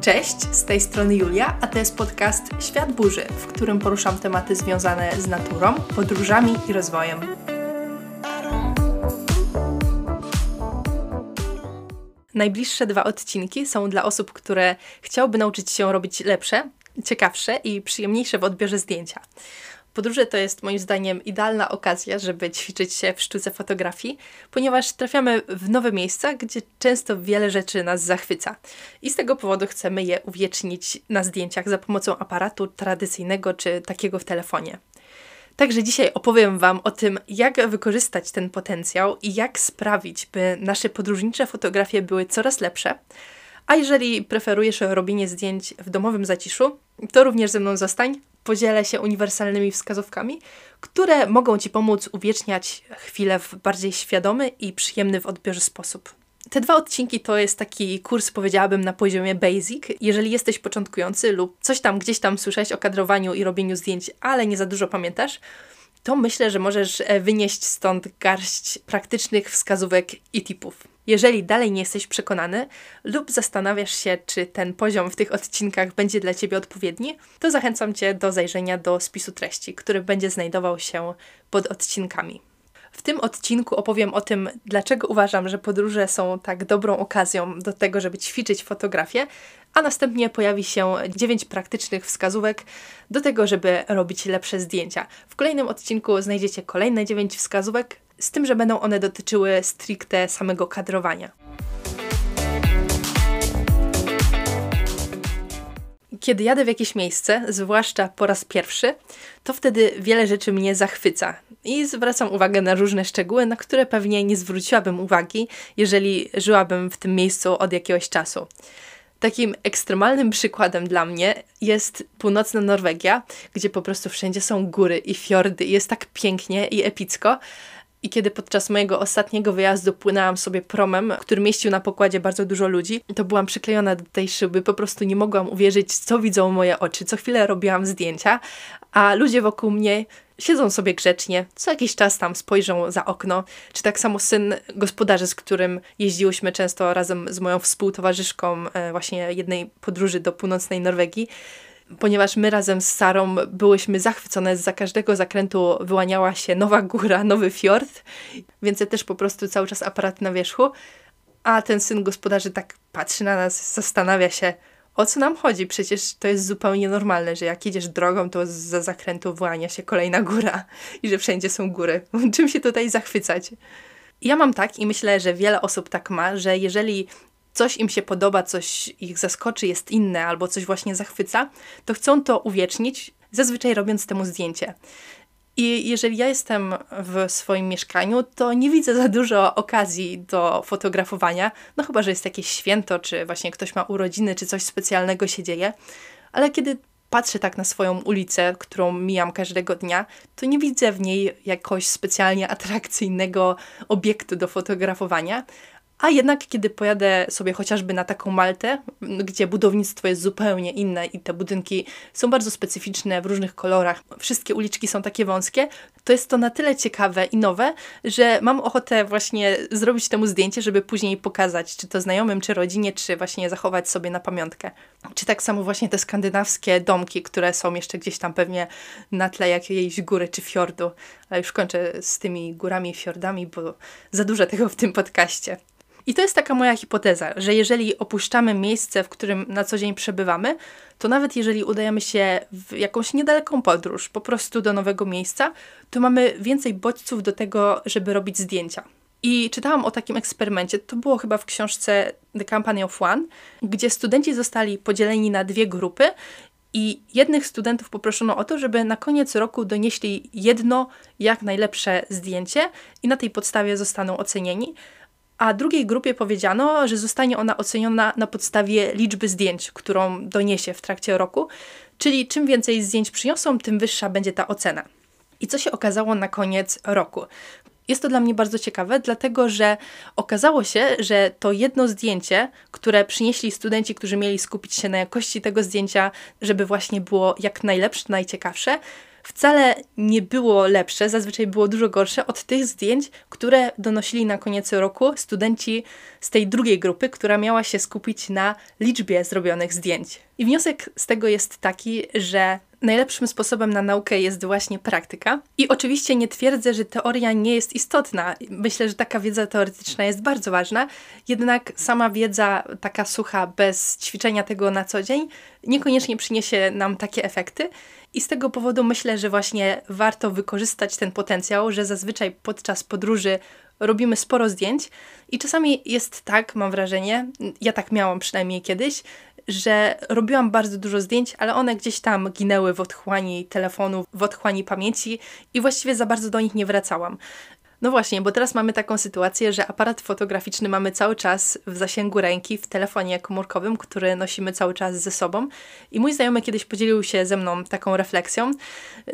Cześć, z tej strony Julia, a to jest podcast Świat Burzy, w którym poruszam tematy związane z naturą, podróżami i rozwojem. Najbliższe dwa odcinki są dla osób, które chciałyby nauczyć się robić lepsze, ciekawsze i przyjemniejsze w odbiorze zdjęcia. Podróże to jest moim zdaniem idealna okazja, żeby ćwiczyć się w sztuce fotografii, ponieważ trafiamy w nowe miejsca, gdzie często wiele rzeczy nas zachwyca. I z tego powodu chcemy je uwiecznić na zdjęciach za pomocą aparatu tradycyjnego czy takiego w telefonie. Także dzisiaj opowiem Wam o tym, jak wykorzystać ten potencjał i jak sprawić, by nasze podróżnicze fotografie były coraz lepsze. A jeżeli preferujesz robienie zdjęć w domowym zaciszu, to również ze mną zostań. Podzielę się uniwersalnymi wskazówkami, które mogą Ci pomóc uwieczniać chwilę w bardziej świadomy i przyjemny w odbiorze sposób. Te dwa odcinki to jest taki kurs, powiedziałabym, na poziomie basic. Jeżeli jesteś początkujący lub coś tam gdzieś tam słyszałeś o kadrowaniu i robieniu zdjęć, ale nie za dużo pamiętasz, to myślę, że możesz e, wynieść stąd garść praktycznych wskazówek i tipów. Jeżeli dalej nie jesteś przekonany lub zastanawiasz się, czy ten poziom w tych odcinkach będzie dla Ciebie odpowiedni, to zachęcam Cię do zajrzenia do spisu treści, który będzie znajdował się pod odcinkami. W tym odcinku opowiem o tym, dlaczego uważam, że podróże są tak dobrą okazją do tego, żeby ćwiczyć fotografię, a następnie pojawi się 9 praktycznych wskazówek do tego, żeby robić lepsze zdjęcia. W kolejnym odcinku znajdziecie kolejne 9 wskazówek, z tym, że będą one dotyczyły stricte samego kadrowania. Kiedy jadę w jakieś miejsce, zwłaszcza po raz pierwszy, to wtedy wiele rzeczy mnie zachwyca i zwracam uwagę na różne szczegóły, na które pewnie nie zwróciłabym uwagi, jeżeli żyłabym w tym miejscu od jakiegoś czasu. Takim ekstremalnym przykładem dla mnie jest północna Norwegia, gdzie po prostu wszędzie są góry i fiordy, jest tak pięknie i epicko, i kiedy podczas mojego ostatniego wyjazdu płynęłam sobie promem, który mieścił na pokładzie bardzo dużo ludzi, to byłam przyklejona do tej szyby, po prostu nie mogłam uwierzyć, co widzą moje oczy. Co chwilę robiłam zdjęcia, a ludzie wokół mnie siedzą sobie grzecznie, co jakiś czas tam spojrzą za okno, czy tak samo syn gospodarzy, z którym jeździłyśmy często razem z moją współtowarzyszką e, właśnie jednej podróży do północnej Norwegii, ponieważ my razem z Sarą byłyśmy zachwycone, za każdego zakrętu wyłaniała się nowa góra, nowy fiord, więc ja też po prostu cały czas aparat na wierzchu, a ten syn gospodarzy tak patrzy na nas, zastanawia się, o co nam chodzi? Przecież to jest zupełnie normalne, że jak jedziesz drogą, to za zakrętu wyłania się kolejna góra i że wszędzie są góry. Czym się tutaj zachwycać? Ja mam tak i myślę, że wiele osób tak ma, że jeżeli coś im się podoba, coś ich zaskoczy, jest inne albo coś właśnie zachwyca, to chcą to uwiecznić, zazwyczaj robiąc temu zdjęcie. I jeżeli ja jestem w swoim mieszkaniu, to nie widzę za dużo okazji do fotografowania, no chyba, że jest jakieś święto, czy właśnie ktoś ma urodziny, czy coś specjalnego się dzieje. Ale kiedy patrzę tak na swoją ulicę, którą mijam każdego dnia, to nie widzę w niej jakoś specjalnie atrakcyjnego obiektu do fotografowania, a jednak, kiedy pojadę sobie chociażby na taką Maltę, gdzie budownictwo jest zupełnie inne i te budynki są bardzo specyficzne w różnych kolorach, wszystkie uliczki są takie wąskie, to jest to na tyle ciekawe i nowe, że mam ochotę właśnie zrobić temu zdjęcie, żeby później pokazać, czy to znajomym, czy rodzinie, czy właśnie zachować sobie na pamiątkę. Czy tak samo właśnie te skandynawskie domki, które są jeszcze gdzieś tam pewnie na tle jakiejś góry czy fiordu. Ale już kończę z tymi górami i fiordami, bo za dużo tego w tym podcaście. I to jest taka moja hipoteza, że jeżeli opuszczamy miejsce, w którym na co dzień przebywamy, to nawet jeżeli udajemy się w jakąś niedaleką podróż, po prostu do nowego miejsca, to mamy więcej bodźców do tego, żeby robić zdjęcia. I czytałam o takim eksperymencie, to było chyba w książce The Company of One, gdzie studenci zostali podzieleni na dwie grupy i jednych studentów poproszono o to, żeby na koniec roku donieśli jedno jak najlepsze zdjęcie i na tej podstawie zostaną ocenieni a drugiej grupie powiedziano, że zostanie ona oceniona na podstawie liczby zdjęć, którą doniesie w trakcie roku, czyli czym więcej zdjęć przyniosą, tym wyższa będzie ta ocena. I co się okazało na koniec roku? Jest to dla mnie bardzo ciekawe, dlatego że okazało się, że to jedno zdjęcie, które przynieśli studenci, którzy mieli skupić się na jakości tego zdjęcia, żeby właśnie było jak najlepsze, najciekawsze, wcale nie było lepsze, zazwyczaj było dużo gorsze od tych zdjęć, które donosili na koniec roku studenci z tej drugiej grupy, która miała się skupić na liczbie zrobionych zdjęć. I wniosek z tego jest taki, że najlepszym sposobem na naukę jest właśnie praktyka. I oczywiście nie twierdzę, że teoria nie jest istotna. Myślę, że taka wiedza teoretyczna jest bardzo ważna, jednak sama wiedza taka sucha, bez ćwiczenia tego na co dzień, niekoniecznie przyniesie nam takie efekty. I z tego powodu myślę, że właśnie warto wykorzystać ten potencjał, że zazwyczaj podczas podróży robimy sporo zdjęć i czasami jest tak, mam wrażenie, ja tak miałam przynajmniej kiedyś, że robiłam bardzo dużo zdjęć, ale one gdzieś tam ginęły w otchłani telefonu, w otchłani pamięci i właściwie za bardzo do nich nie wracałam. No właśnie, bo teraz mamy taką sytuację, że aparat fotograficzny mamy cały czas w zasięgu ręki, w telefonie komórkowym, który nosimy cały czas ze sobą. I mój znajomy kiedyś podzielił się ze mną taką refleksją,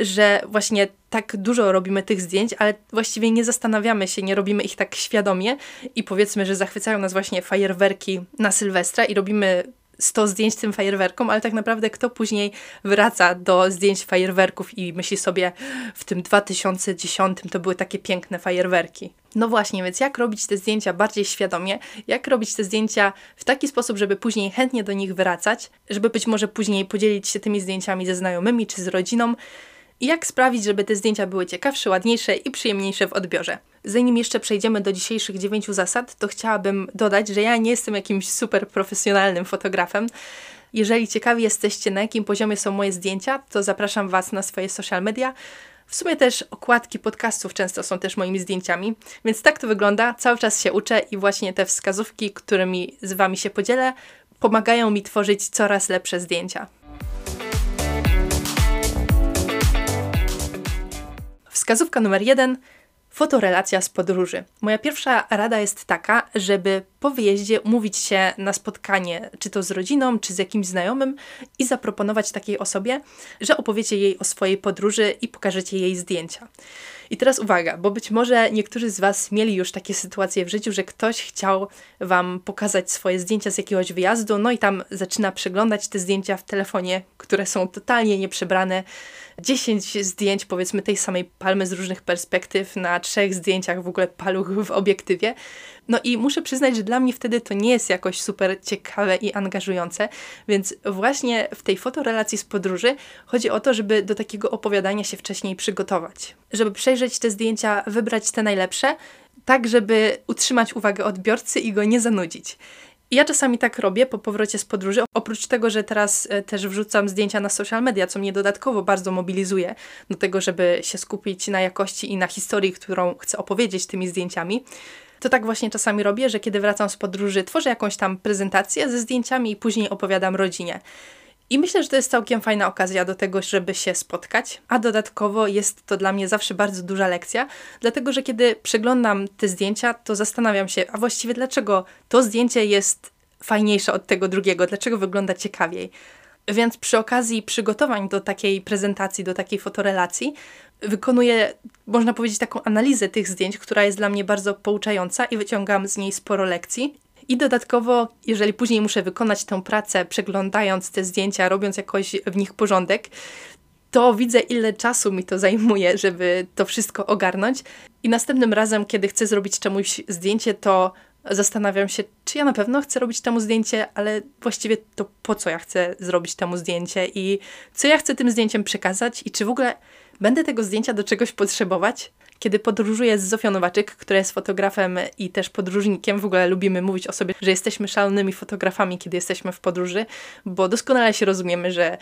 że właśnie tak dużo robimy tych zdjęć, ale właściwie nie zastanawiamy się, nie robimy ich tak świadomie i powiedzmy, że zachwycają nas właśnie fajerwerki na Sylwestra i robimy 100 zdjęć tym fajerwerkom, ale tak naprawdę kto później wraca do zdjęć fajerwerków i myśli sobie, w tym 2010 to były takie piękne fajerwerki. No właśnie, więc jak robić te zdjęcia bardziej świadomie, jak robić te zdjęcia w taki sposób, żeby później chętnie do nich wracać, żeby być może później podzielić się tymi zdjęciami ze znajomymi czy z rodziną, i jak sprawić, żeby te zdjęcia były ciekawsze, ładniejsze i przyjemniejsze w odbiorze. Zanim jeszcze przejdziemy do dzisiejszych dziewięciu zasad, to chciałabym dodać, że ja nie jestem jakimś super profesjonalnym fotografem. Jeżeli ciekawi jesteście, na jakim poziomie są moje zdjęcia, to zapraszam Was na swoje social media. W sumie też okładki podcastów często są też moimi zdjęciami, więc tak to wygląda. Cały czas się uczę i właśnie te wskazówki, którymi z Wami się podzielę, pomagają mi tworzyć coraz lepsze zdjęcia. Wskazówka numer jeden. Fotorelacja z podróży. Moja pierwsza rada jest taka, żeby po wyjeździe umówić się na spotkanie, czy to z rodziną, czy z jakimś znajomym i zaproponować takiej osobie, że opowiecie jej o swojej podróży i pokażecie jej zdjęcia. I teraz uwaga, bo być może niektórzy z Was mieli już takie sytuacje w życiu, że ktoś chciał Wam pokazać swoje zdjęcia z jakiegoś wyjazdu, no i tam zaczyna przeglądać te zdjęcia w telefonie, które są totalnie nieprzebrane. 10 zdjęć, powiedzmy, tej samej palmy z różnych perspektyw na trzech zdjęciach w ogóle paluch w obiektywie. No i muszę przyznać, że dla mnie wtedy to nie jest jakoś super ciekawe i angażujące, więc właśnie w tej fotorelacji z podróży chodzi o to, żeby do takiego opowiadania się wcześniej przygotować. Żeby przejrzeć te zdjęcia, wybrać te najlepsze, tak żeby utrzymać uwagę odbiorcy i go nie zanudzić. Ja czasami tak robię po powrocie z podróży. Oprócz tego, że teraz e, też wrzucam zdjęcia na social media, co mnie dodatkowo bardzo mobilizuje do tego, żeby się skupić na jakości i na historii, którą chcę opowiedzieć tymi zdjęciami. To tak właśnie czasami robię, że kiedy wracam z podróży, tworzę jakąś tam prezentację ze zdjęciami i później opowiadam rodzinie. I myślę, że to jest całkiem fajna okazja do tego, żeby się spotkać, a dodatkowo jest to dla mnie zawsze bardzo duża lekcja, dlatego że kiedy przeglądam te zdjęcia, to zastanawiam się, a właściwie dlaczego to zdjęcie jest fajniejsze od tego drugiego, dlaczego wygląda ciekawiej. Więc przy okazji przygotowań do takiej prezentacji, do takiej fotorelacji, wykonuję, można powiedzieć, taką analizę tych zdjęć, która jest dla mnie bardzo pouczająca i wyciągam z niej sporo lekcji. I dodatkowo, jeżeli później muszę wykonać tę pracę, przeglądając te zdjęcia, robiąc jakoś w nich porządek, to widzę, ile czasu mi to zajmuje, żeby to wszystko ogarnąć. I następnym razem, kiedy chcę zrobić czemuś zdjęcie, to zastanawiam się, czy ja na pewno chcę robić temu zdjęcie, ale właściwie to po co ja chcę zrobić temu zdjęcie i co ja chcę tym zdjęciem przekazać i czy w ogóle będę tego zdjęcia do czegoś potrzebować. Kiedy podróżuję z Zofią Nowaczyk, która jest fotografem i też podróżnikiem, w ogóle lubimy mówić o sobie, że jesteśmy szalonymi fotografami, kiedy jesteśmy w podróży, bo doskonale się rozumiemy, że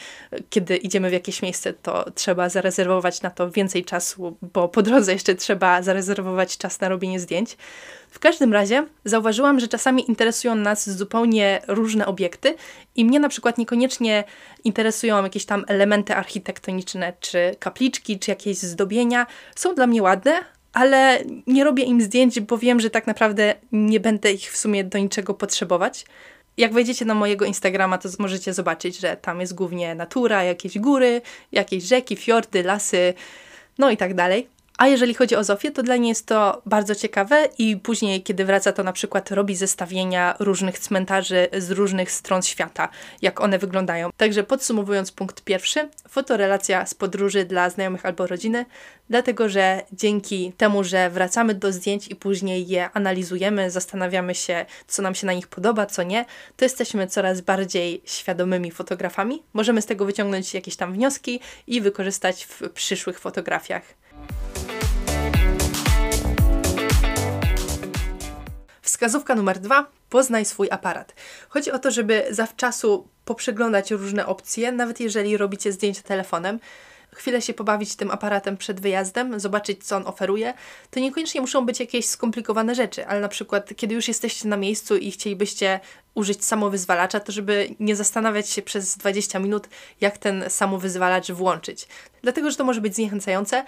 kiedy idziemy w jakieś miejsce, to trzeba zarezerwować na to więcej czasu, bo po drodze jeszcze trzeba zarezerwować czas na robienie zdjęć. W każdym razie zauważyłam, że czasami interesują nas zupełnie różne obiekty i mnie na przykład niekoniecznie interesują jakieś tam elementy architektoniczne, czy kapliczki, czy jakieś zdobienia. Są dla mnie ładne, ale nie robię im zdjęć, bo wiem, że tak naprawdę nie będę ich w sumie do niczego potrzebować. Jak wejdziecie na mojego Instagrama, to możecie zobaczyć, że tam jest głównie natura, jakieś góry, jakieś rzeki, fiordy, lasy, no i tak dalej. A jeżeli chodzi o Zofię, to dla niej jest to bardzo ciekawe i później, kiedy wraca, to na przykład robi zestawienia różnych cmentarzy z różnych stron świata, jak one wyglądają. Także podsumowując punkt pierwszy, fotorelacja z podróży dla znajomych albo rodziny, dlatego że dzięki temu, że wracamy do zdjęć i później je analizujemy, zastanawiamy się, co nam się na nich podoba, co nie, to jesteśmy coraz bardziej świadomymi fotografami. Możemy z tego wyciągnąć jakieś tam wnioski i wykorzystać w przyszłych fotografiach. Wskazówka numer dwa. Poznaj swój aparat. Chodzi o to, żeby zawczasu poprzeglądać różne opcje, nawet jeżeli robicie zdjęcia telefonem, chwilę się pobawić tym aparatem przed wyjazdem, zobaczyć, co on oferuje. To niekoniecznie muszą być jakieś skomplikowane rzeczy, ale na przykład, kiedy już jesteście na miejscu i chcielibyście użyć samowyzwalacza, to żeby nie zastanawiać się przez 20 minut, jak ten samowyzwalacz włączyć. Dlatego, że to może być zniechęcające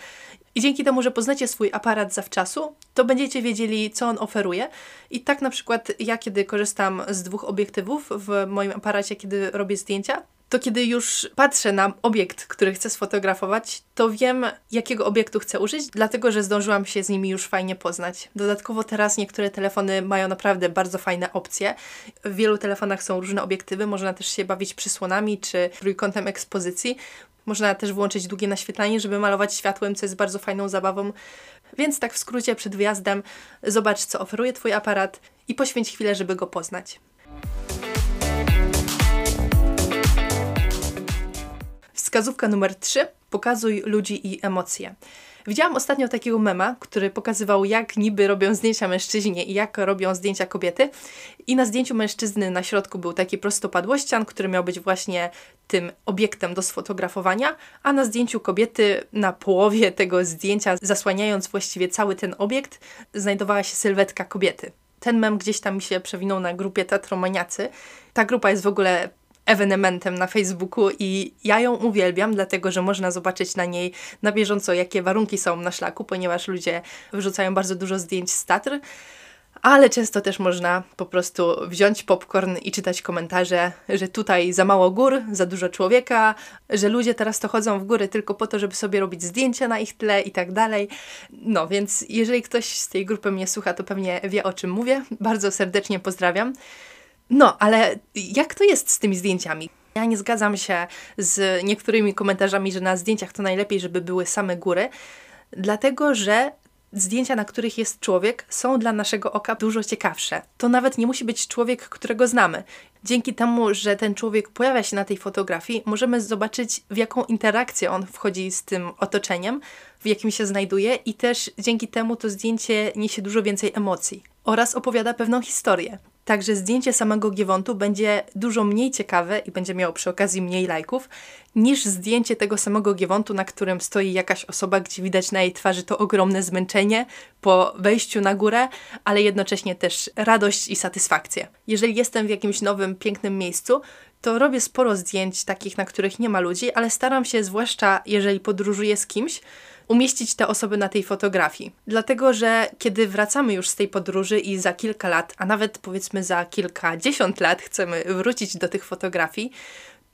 i dzięki temu, że poznacie swój aparat zawczasu, to będziecie wiedzieli, co on oferuje. I tak na przykład ja, kiedy korzystam z dwóch obiektywów w moim aparacie, kiedy robię zdjęcia, to kiedy już patrzę na obiekt, który chcę sfotografować, to wiem, jakiego obiektu chcę użyć, dlatego że zdążyłam się z nimi już fajnie poznać. Dodatkowo teraz niektóre telefony mają naprawdę bardzo fajne opcje. W wielu telefonach są różne obiektywy, można też się bawić przysłonami czy trójkątem ekspozycji. Można też włączyć długie naświetlanie, żeby malować światłem, co jest bardzo fajną zabawą. Więc tak w skrócie przed wyjazdem zobacz, co oferuje Twój aparat i poświęć chwilę, żeby go poznać. Wskazówka numer 3. Pokazuj ludzi i emocje. Widziałam ostatnio takiego mema, który pokazywał, jak niby robią zdjęcia mężczyźnie i jak robią zdjęcia kobiety. I na zdjęciu mężczyzny na środku był taki prostopadłościan, który miał być właśnie tym obiektem do sfotografowania, a na zdjęciu kobiety na połowie tego zdjęcia, zasłaniając właściwie cały ten obiekt, znajdowała się sylwetka kobiety. Ten mem gdzieś tam mi się przewinął na grupie Tatromaniacy. Ta grupa jest w ogóle ewenementem na Facebooku i ja ją uwielbiam, dlatego że można zobaczyć na niej na bieżąco, jakie warunki są na szlaku, ponieważ ludzie wrzucają bardzo dużo zdjęć z Tatr ale często też można po prostu wziąć popcorn i czytać komentarze, że tutaj za mało gór, za dużo człowieka, że ludzie teraz to chodzą w góry tylko po to, żeby sobie robić zdjęcia na ich tle i tak dalej. No więc jeżeli ktoś z tej grupy mnie słucha, to pewnie wie o czym mówię. Bardzo serdecznie pozdrawiam. No, ale jak to jest z tymi zdjęciami? Ja nie zgadzam się z niektórymi komentarzami, że na zdjęciach to najlepiej, żeby były same góry, dlatego że zdjęcia, na których jest człowiek, są dla naszego oka dużo ciekawsze. To nawet nie musi być człowiek, którego znamy. Dzięki temu, że ten człowiek pojawia się na tej fotografii, możemy zobaczyć, w jaką interakcję on wchodzi z tym otoczeniem, w jakim się znajduje, i też dzięki temu to zdjęcie niesie dużo więcej emocji oraz opowiada pewną historię. Także zdjęcie samego Giewontu będzie dużo mniej ciekawe i będzie miało przy okazji mniej lajków, niż zdjęcie tego samego Giewontu, na którym stoi jakaś osoba, gdzie widać na jej twarzy to ogromne zmęczenie po wejściu na górę, ale jednocześnie też radość i satysfakcję. Jeżeli jestem w jakimś nowym, pięknym miejscu, to robię sporo zdjęć takich, na których nie ma ludzi, ale staram się, zwłaszcza jeżeli podróżuję z kimś, umieścić te osoby na tej fotografii. Dlatego, że kiedy wracamy już z tej podróży i za kilka lat, a nawet powiedzmy za kilkadziesiąt lat chcemy wrócić do tych fotografii,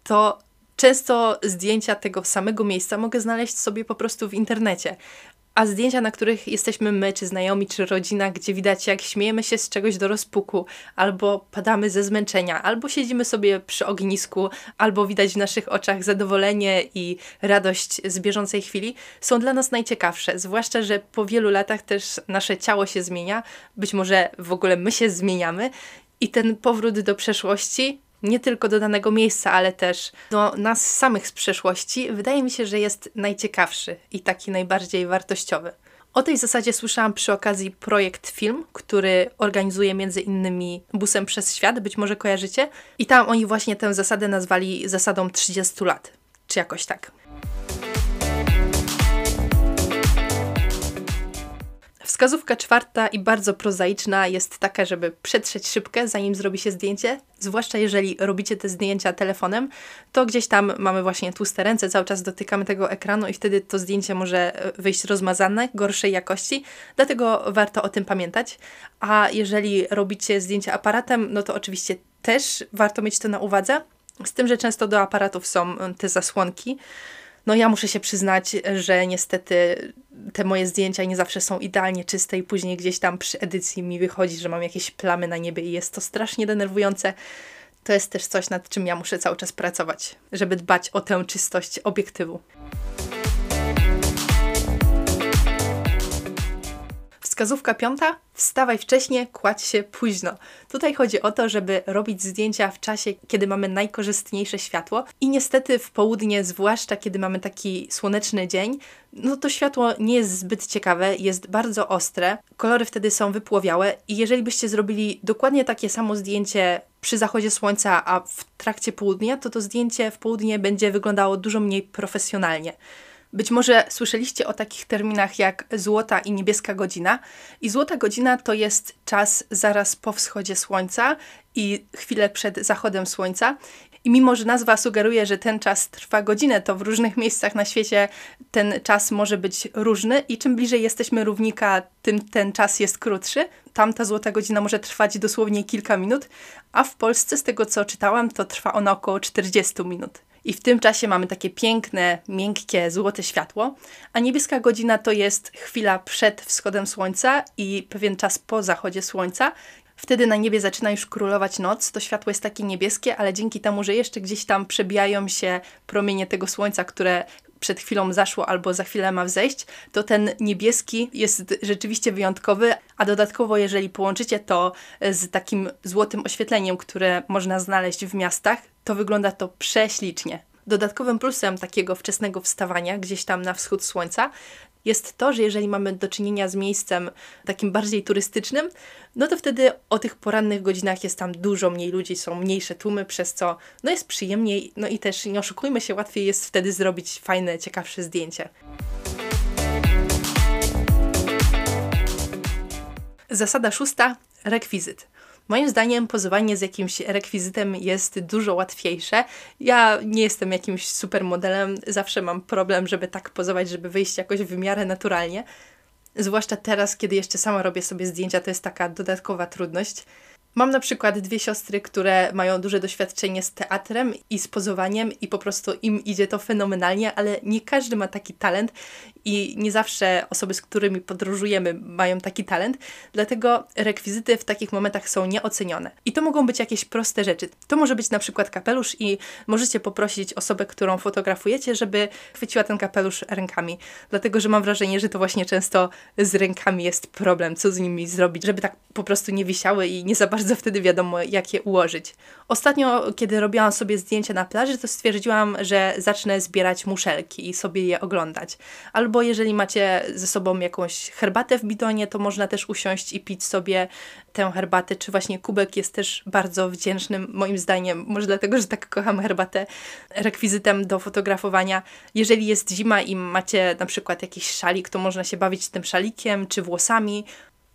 to często zdjęcia tego samego miejsca mogę znaleźć sobie po prostu w internecie. A zdjęcia, na których jesteśmy my, czy znajomi, czy rodzina, gdzie widać, jak śmiejemy się z czegoś do rozpuku, albo padamy ze zmęczenia, albo siedzimy sobie przy ognisku, albo widać w naszych oczach zadowolenie i radość z bieżącej chwili, są dla nas najciekawsze. Zwłaszcza, że po wielu latach też nasze ciało się zmienia, być może w ogóle my się zmieniamy. I ten powrót do przeszłości nie tylko do danego miejsca, ale też do nas samych z przeszłości, wydaje mi się, że jest najciekawszy i taki najbardziej wartościowy. O tej zasadzie słyszałam przy okazji projekt Film, który organizuje między innymi Busem przez Świat, być może kojarzycie. I tam oni właśnie tę zasadę nazwali zasadą 30 lat, czy jakoś tak. Wskazówka czwarta i bardzo prozaiczna jest taka, żeby przetrzeć szybkę, zanim zrobi się zdjęcie. Zwłaszcza jeżeli robicie te zdjęcia telefonem, to gdzieś tam mamy właśnie tłuste ręce, cały czas dotykamy tego ekranu i wtedy to zdjęcie może e, wyjść rozmazane, gorszej jakości. Dlatego warto o tym pamiętać. A jeżeli robicie zdjęcia aparatem, no to oczywiście też warto mieć to na uwadze. Z tym, że często do aparatów są te zasłonki No ja muszę się przyznać, że niestety te moje zdjęcia nie zawsze są idealnie czyste i później gdzieś tam przy edycji mi wychodzi, że mam jakieś plamy na niebie i jest to strasznie denerwujące. To jest też coś, nad czym ja muszę cały czas pracować, żeby dbać o tę czystość obiektywu. Wskazówka piąta: wstawaj wcześnie, kładź się późno. Tutaj chodzi o to, żeby robić zdjęcia w czasie, kiedy mamy najkorzystniejsze światło i niestety w południe, zwłaszcza kiedy mamy taki słoneczny dzień, no to światło nie jest zbyt ciekawe, jest bardzo ostre, kolory wtedy są wypłowiałe i jeżeli byście zrobili dokładnie takie samo zdjęcie przy zachodzie słońca, a w trakcie południa, to to zdjęcie w południe będzie wyglądało dużo mniej profesjonalnie. Być może słyszeliście o takich terminach jak złota i niebieska godzina. I złota godzina to jest czas zaraz po wschodzie słońca i chwilę przed zachodem słońca. I mimo, że nazwa sugeruje, że ten czas trwa godzinę, to w różnych miejscach na świecie ten czas może być różny i czym bliżej jesteśmy równika, tym ten czas jest krótszy. Tamta złota godzina może trwać dosłownie kilka minut, a w Polsce, z tego co czytałam, to trwa ona około 40 minut i w tym czasie mamy takie piękne, miękkie, złote światło, a niebieska godzina to jest chwila przed wschodem słońca i pewien czas po zachodzie słońca. Wtedy na niebie zaczyna już królować noc, to światło jest takie niebieskie, ale dzięki temu, że jeszcze gdzieś tam przebijają się promienie tego słońca, które przed chwilą zaszło albo za chwilę ma wzejść, to ten niebieski jest rzeczywiście wyjątkowy, a dodatkowo jeżeli połączycie to z takim złotym oświetleniem, które można znaleźć w miastach, to wygląda to prześlicznie. Dodatkowym plusem takiego wczesnego wstawania gdzieś tam na wschód słońca jest to, że jeżeli mamy do czynienia z miejscem takim bardziej turystycznym, no to wtedy o tych porannych godzinach jest tam dużo mniej ludzi, są mniejsze tłumy, przez co no jest przyjemniej, no i też nie oszukujmy się, łatwiej jest wtedy zrobić fajne, ciekawsze zdjęcie. Zasada szósta rekwizyt. Moim zdaniem pozowanie z jakimś rekwizytem jest dużo łatwiejsze. Ja nie jestem jakimś supermodelem, zawsze mam problem, żeby tak pozować, żeby wyjść jakoś w miarę naturalnie. Zwłaszcza teraz, kiedy jeszcze sama robię sobie zdjęcia, to jest taka dodatkowa trudność. Mam na przykład dwie siostry, które mają duże doświadczenie z teatrem i z pozowaniem i po prostu im idzie to fenomenalnie, ale nie każdy ma taki talent i nie zawsze osoby, z którymi podróżujemy, mają taki talent, dlatego rekwizyty w takich momentach są nieocenione. I to mogą być jakieś proste rzeczy. To może być na przykład kapelusz i możecie poprosić osobę, którą fotografujecie, żeby chwyciła ten kapelusz rękami, dlatego że mam wrażenie, że to właśnie często z rękami jest problem, co z nimi zrobić, żeby tak po prostu nie wisiały i nie za bardzo wtedy wiadomo, jak je ułożyć. Ostatnio, kiedy robiłam sobie zdjęcia na plaży, to stwierdziłam, że zacznę zbierać muszelki i sobie je oglądać. Albo jeżeli macie ze sobą jakąś herbatę w bidonie, to można też usiąść i pić sobie tę herbatę, czy właśnie kubek jest też bardzo wdzięcznym, moim zdaniem, może dlatego, że tak kocham herbatę, rekwizytem do fotografowania. Jeżeli jest zima i macie na przykład jakiś szalik, to można się bawić tym szalikiem, czy włosami,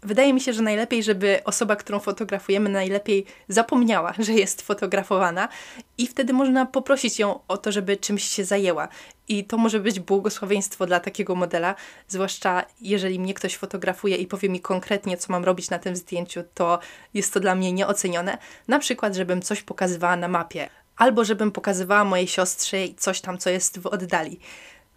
Wydaje mi się, że najlepiej, żeby osoba, którą fotografujemy, najlepiej zapomniała, że jest fotografowana i wtedy można poprosić ją o to, żeby czymś się zajęła. I to może być błogosławieństwo dla takiego modela, zwłaszcza jeżeli mnie ktoś fotografuje i powie mi konkretnie, co mam robić na tym zdjęciu, to jest to dla mnie nieocenione. Na przykład, żebym coś pokazywała na mapie, albo żebym pokazywała mojej siostrze coś tam, co jest w oddali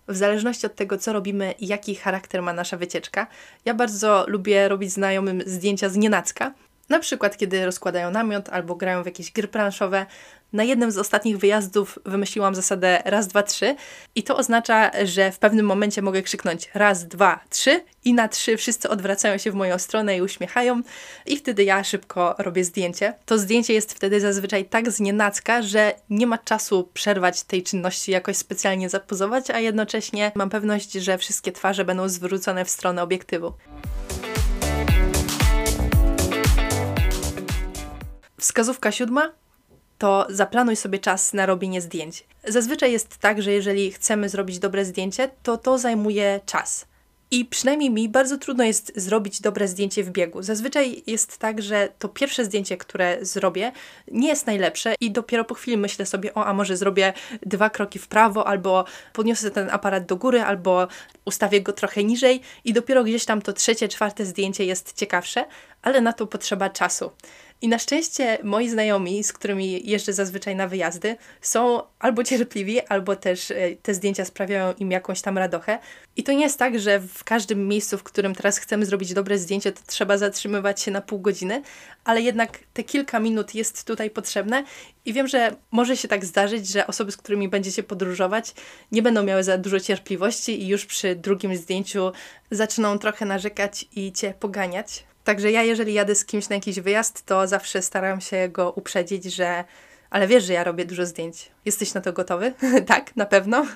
w zależności od tego, co robimy i jaki charakter ma nasza wycieczka. Ja bardzo lubię robić znajomym zdjęcia z nienacka. Na przykład, kiedy rozkładają namiot albo grają w jakieś gry planszowe. Na jednym z ostatnich wyjazdów wymyśliłam zasadę raz, dwa, trzy i to oznacza, że w pewnym momencie mogę krzyknąć raz, dwa, trzy i na trzy wszyscy odwracają się w moją stronę i uśmiechają i wtedy ja szybko robię zdjęcie. To zdjęcie jest wtedy zazwyczaj tak znienacka, że nie ma czasu przerwać tej czynności, jakoś specjalnie zapozować, a jednocześnie mam pewność, że wszystkie twarze będą zwrócone w stronę obiektywu. Wskazówka siódma to zaplanuj sobie czas na robienie zdjęć. Zazwyczaj jest tak, że jeżeli chcemy zrobić dobre zdjęcie, to to zajmuje czas. I przynajmniej mi bardzo trudno jest zrobić dobre zdjęcie w biegu. Zazwyczaj jest tak, że to pierwsze zdjęcie, które zrobię, nie jest najlepsze i dopiero po chwili myślę sobie, o, a może zrobię dwa kroki w prawo, albo podniosę ten aparat do góry, albo ustawię go trochę niżej i dopiero gdzieś tam to trzecie, czwarte zdjęcie jest ciekawsze, ale na to potrzeba czasu. I na szczęście moi znajomi, z którymi jeżdżę zazwyczaj na wyjazdy, są albo cierpliwi, albo też e, te zdjęcia sprawiają im jakąś tam radochę. I to nie jest tak, że w każdym miejscu, w którym teraz chcemy zrobić dobre zdjęcie, to trzeba zatrzymywać się na pół godziny, ale jednak te kilka minut jest tutaj potrzebne i wiem, że może się tak zdarzyć, że osoby, z którymi będziecie podróżować, nie będą miały za dużo cierpliwości i już przy drugim zdjęciu zaczną trochę narzekać i cię poganiać. Także ja, jeżeli jadę z kimś na jakiś wyjazd, to zawsze staram się go uprzedzić, że ale wiesz, że ja robię dużo zdjęć. Jesteś na to gotowy? tak, na pewno.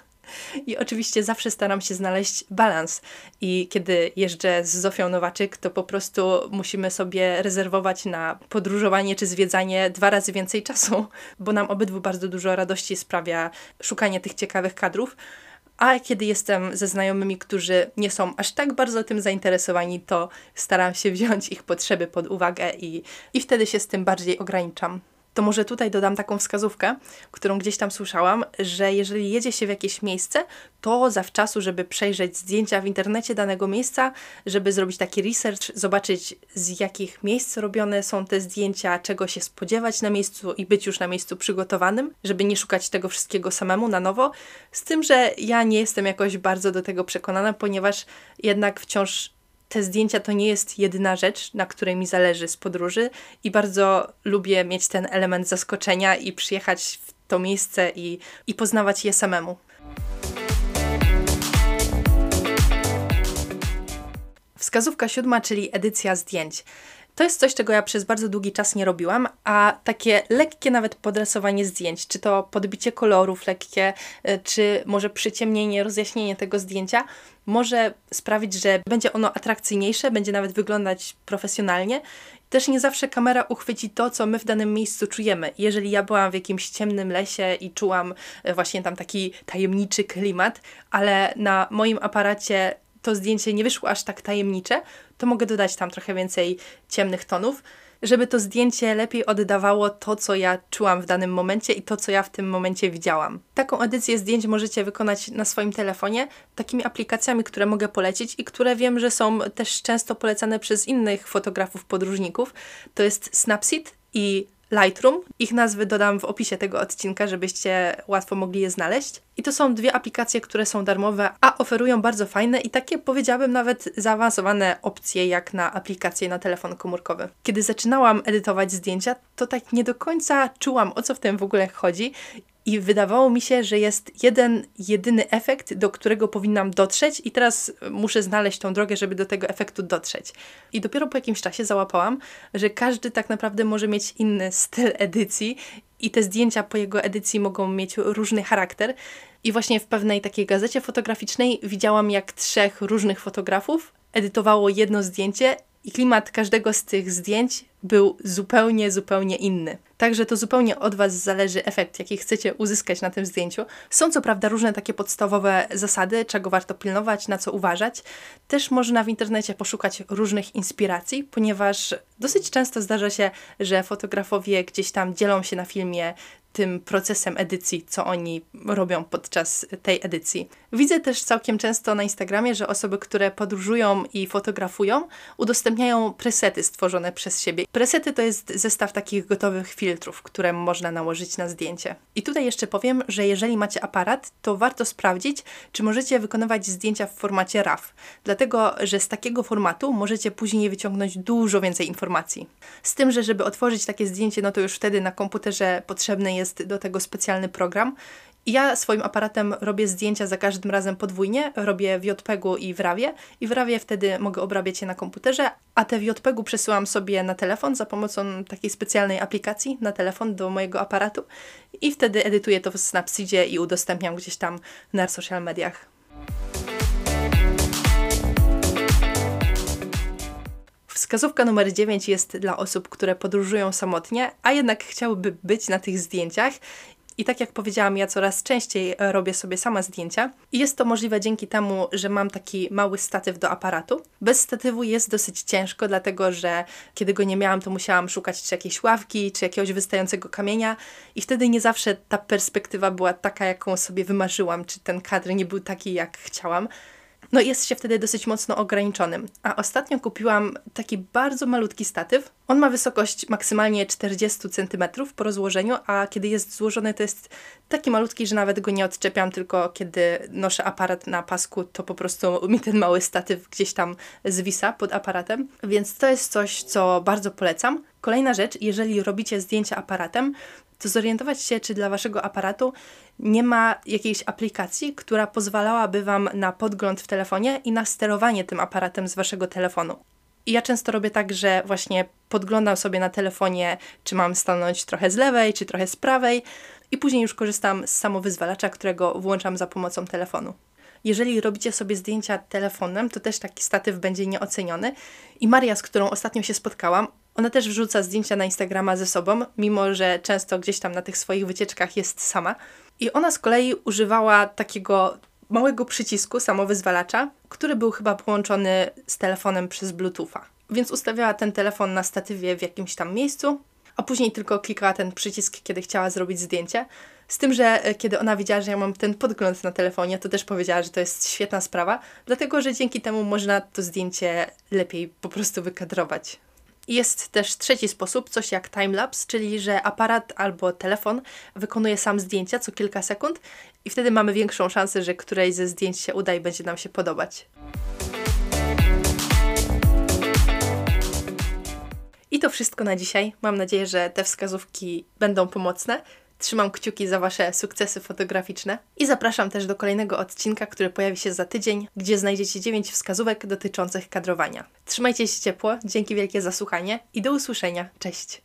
I oczywiście zawsze staram się znaleźć balans. I kiedy jeżdżę z Zofią Nowaczyk, to po prostu musimy sobie rezerwować na podróżowanie czy zwiedzanie dwa razy więcej czasu, bo nam obydwu bardzo dużo radości sprawia szukanie tych ciekawych kadrów. A kiedy jestem ze znajomymi, którzy nie są aż tak bardzo tym zainteresowani, to staram się wziąć ich potrzeby pod uwagę i, i wtedy się z tym bardziej ograniczam to może tutaj dodam taką wskazówkę, którą gdzieś tam słyszałam, że jeżeli jedzie się w jakieś miejsce, to zawczasu, żeby przejrzeć zdjęcia w internecie danego miejsca, żeby zrobić taki research, zobaczyć z jakich miejsc robione są te zdjęcia, czego się spodziewać na miejscu i być już na miejscu przygotowanym, żeby nie szukać tego wszystkiego samemu na nowo. Z tym, że ja nie jestem jakoś bardzo do tego przekonana, ponieważ jednak wciąż te zdjęcia to nie jest jedyna rzecz, na której mi zależy z podróży i bardzo lubię mieć ten element zaskoczenia i przyjechać w to miejsce i, i poznawać je samemu. Wskazówka siódma, czyli edycja zdjęć. To jest coś, czego ja przez bardzo długi czas nie robiłam, a takie lekkie nawet podrysowanie zdjęć, czy to podbicie kolorów lekkie, e, czy może przyciemnienie, rozjaśnienie tego zdjęcia, może sprawić, że będzie ono atrakcyjniejsze, będzie nawet wyglądać profesjonalnie. Też nie zawsze kamera uchwyci to, co my w danym miejscu czujemy. Jeżeli ja byłam w jakimś ciemnym lesie i czułam e, właśnie tam taki tajemniczy klimat, ale na moim aparacie to zdjęcie nie wyszło aż tak tajemnicze, to mogę dodać tam trochę więcej ciemnych tonów, żeby to zdjęcie lepiej oddawało to, co ja czułam w danym momencie i to, co ja w tym momencie widziałam. Taką edycję zdjęć możecie wykonać na swoim telefonie takimi aplikacjami, które mogę polecić i które wiem, że są też często polecane przez innych fotografów, podróżników. To jest Snapseed i Lightroom. Ich nazwy dodam w opisie tego odcinka, żebyście łatwo mogli je znaleźć. I to są dwie aplikacje, które są darmowe, a oferują bardzo fajne i takie powiedziałabym nawet zaawansowane opcje jak na aplikacje na telefon komórkowy. Kiedy zaczynałam edytować zdjęcia, to tak nie do końca czułam o co w tym w ogóle chodzi i wydawało mi się, że jest jeden, jedyny efekt, do którego powinnam dotrzeć, i teraz muszę znaleźć tą drogę, żeby do tego efektu dotrzeć. I dopiero po jakimś czasie załapałam, że każdy tak naprawdę może mieć inny styl edycji, i te zdjęcia po jego edycji mogą mieć różny charakter. I właśnie w pewnej takiej gazecie fotograficznej widziałam, jak trzech różnych fotografów edytowało jedno zdjęcie i klimat każdego z tych zdjęć był zupełnie, zupełnie inny. Także to zupełnie od Was zależy efekt, jaki chcecie uzyskać na tym zdjęciu. Są co prawda różne takie podstawowe zasady, czego warto pilnować, na co uważać. Też można w internecie poszukać różnych inspiracji, ponieważ dosyć często zdarza się, że fotografowie gdzieś tam dzielą się na filmie tym procesem edycji, co oni robią podczas tej edycji. Widzę też całkiem często na Instagramie, że osoby, które podróżują i fotografują, udostępniają presety stworzone przez siebie. Presety to jest zestaw takich gotowych filtrów, które można nałożyć na zdjęcie. I tutaj jeszcze powiem, że jeżeli macie aparat, to warto sprawdzić, czy możecie wykonywać zdjęcia w formacie RAW, dlatego że z takiego formatu możecie później wyciągnąć dużo więcej informacji. Z tym, że żeby otworzyć takie zdjęcie, no to już wtedy na komputerze potrzebny jest do tego specjalny program ja swoim aparatem robię zdjęcia za każdym razem podwójnie, robię w JPEG-u i w RAWie i w RAWie wtedy mogę obrabiać je na komputerze, a te w JPEG-u przesyłam sobie na telefon za pomocą takiej specjalnej aplikacji na telefon do mojego aparatu. I wtedy edytuję to w Snapseedzie i udostępniam gdzieś tam na social mediach. Wskazówka numer 9 jest dla osób, które podróżują samotnie, a jednak chciałyby być na tych zdjęciach i tak jak powiedziałam, ja coraz częściej e, robię sobie sama zdjęcia. I jest to możliwe dzięki temu, że mam taki mały statyw do aparatu. Bez statywu jest dosyć ciężko, dlatego że kiedy go nie miałam, to musiałam szukać czy jakiejś ławki, czy jakiegoś wystającego kamienia. I wtedy nie zawsze ta perspektywa była taka, jaką sobie wymarzyłam, czy ten kadr nie był taki, jak chciałam. No jest się wtedy dosyć mocno ograniczonym. A ostatnio kupiłam taki bardzo malutki statyw. On ma wysokość maksymalnie 40 cm po rozłożeniu, a kiedy jest złożony to jest taki malutki, że nawet go nie odczepiam, tylko kiedy noszę aparat na pasku, to po prostu mi ten mały statyw gdzieś tam zwisa pod aparatem. Więc to jest coś, co bardzo polecam. Kolejna rzecz, jeżeli robicie zdjęcia aparatem, to zorientować się, czy dla waszego aparatu nie ma jakiejś aplikacji, która pozwalałaby wam na podgląd w telefonie i na sterowanie tym aparatem z waszego telefonu. I ja często robię tak, że właśnie podglądam sobie na telefonie, czy mam stanąć trochę z lewej, czy trochę z prawej, i później już korzystam z samowyzwalacza, którego włączam za pomocą telefonu. Jeżeli robicie sobie zdjęcia telefonem, to też taki statyw będzie nieoceniony. I Maria, z którą ostatnio się spotkałam, ona też wrzuca zdjęcia na Instagrama ze sobą, mimo że często gdzieś tam na tych swoich wycieczkach jest sama. I ona z kolei używała takiego małego przycisku samowyzwalacza, który był chyba połączony z telefonem przez Bluetootha. Więc ustawiała ten telefon na statywie w jakimś tam miejscu, a później tylko klikała ten przycisk, kiedy chciała zrobić zdjęcie. Z tym, że e, kiedy ona widziała, że ja mam ten podgląd na telefonie, to też powiedziała, że to jest świetna sprawa, dlatego że dzięki temu można to zdjęcie lepiej po prostu wykadrować. Jest też trzeci sposób, coś jak timelapse, czyli że aparat albo telefon wykonuje sam zdjęcia co kilka sekund i wtedy mamy większą szansę, że któreś ze zdjęć się uda i będzie nam się podobać. I to wszystko na dzisiaj. Mam nadzieję, że te wskazówki będą pomocne. Trzymam kciuki za Wasze sukcesy fotograficzne i zapraszam też do kolejnego odcinka, który pojawi się za tydzień, gdzie znajdziecie 9 wskazówek dotyczących kadrowania. Trzymajcie się ciepło, dzięki wielkie za słuchanie i do usłyszenia. Cześć!